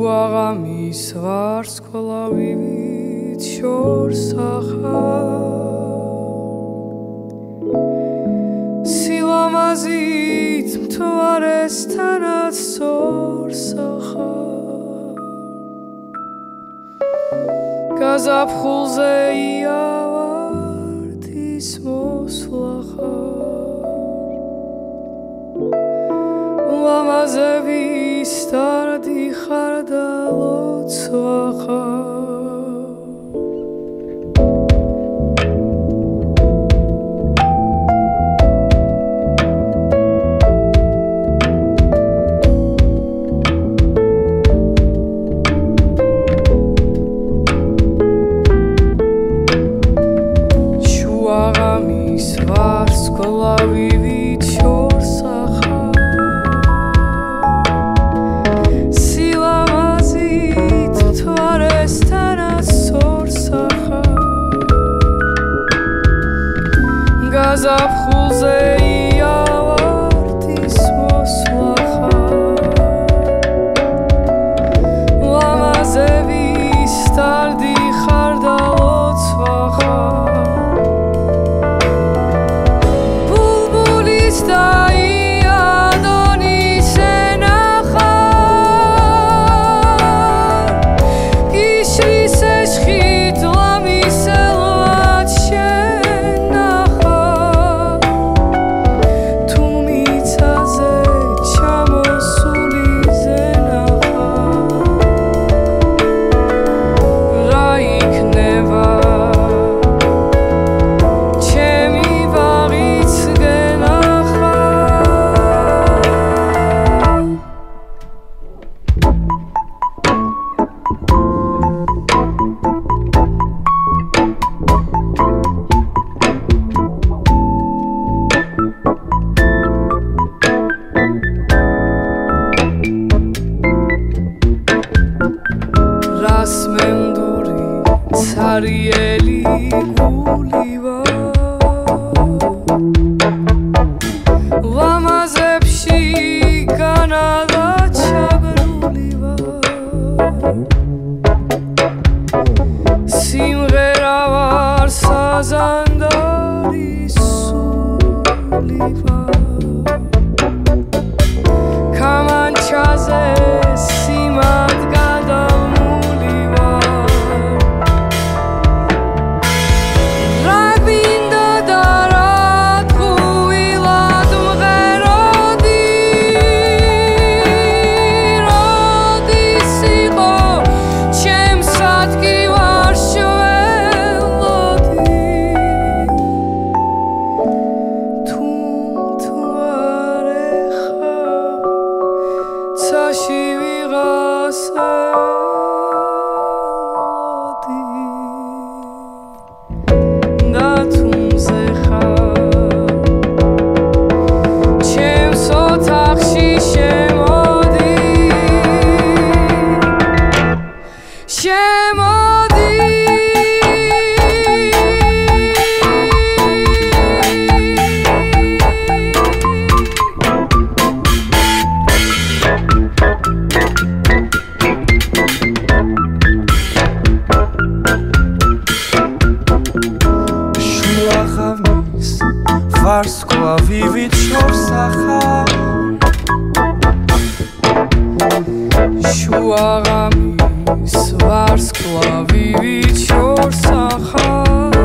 შუაღამის ვარსკვლავივით შორს ახარ სილამაზით მთვარესთანაც სორს ახარ გაზაფხულზე იავარდის ხარ და ლოცვა ხარ გაზაფხულზე ცარიელი გულივა ლამაზებში განალა ჩაგრულივა სიმღერა ვარ. საზანდარი სულივა კამანჩაზე Ashirasa. ვარსკვლავი ვიჩნობს ახალ შუა ღამის ვარსკვლავი ვიჩნობს ახალ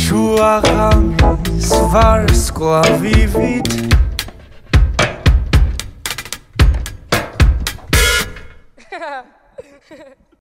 შუა ღამის ვარსკვლავი ვიჩნობს Ha ha ha.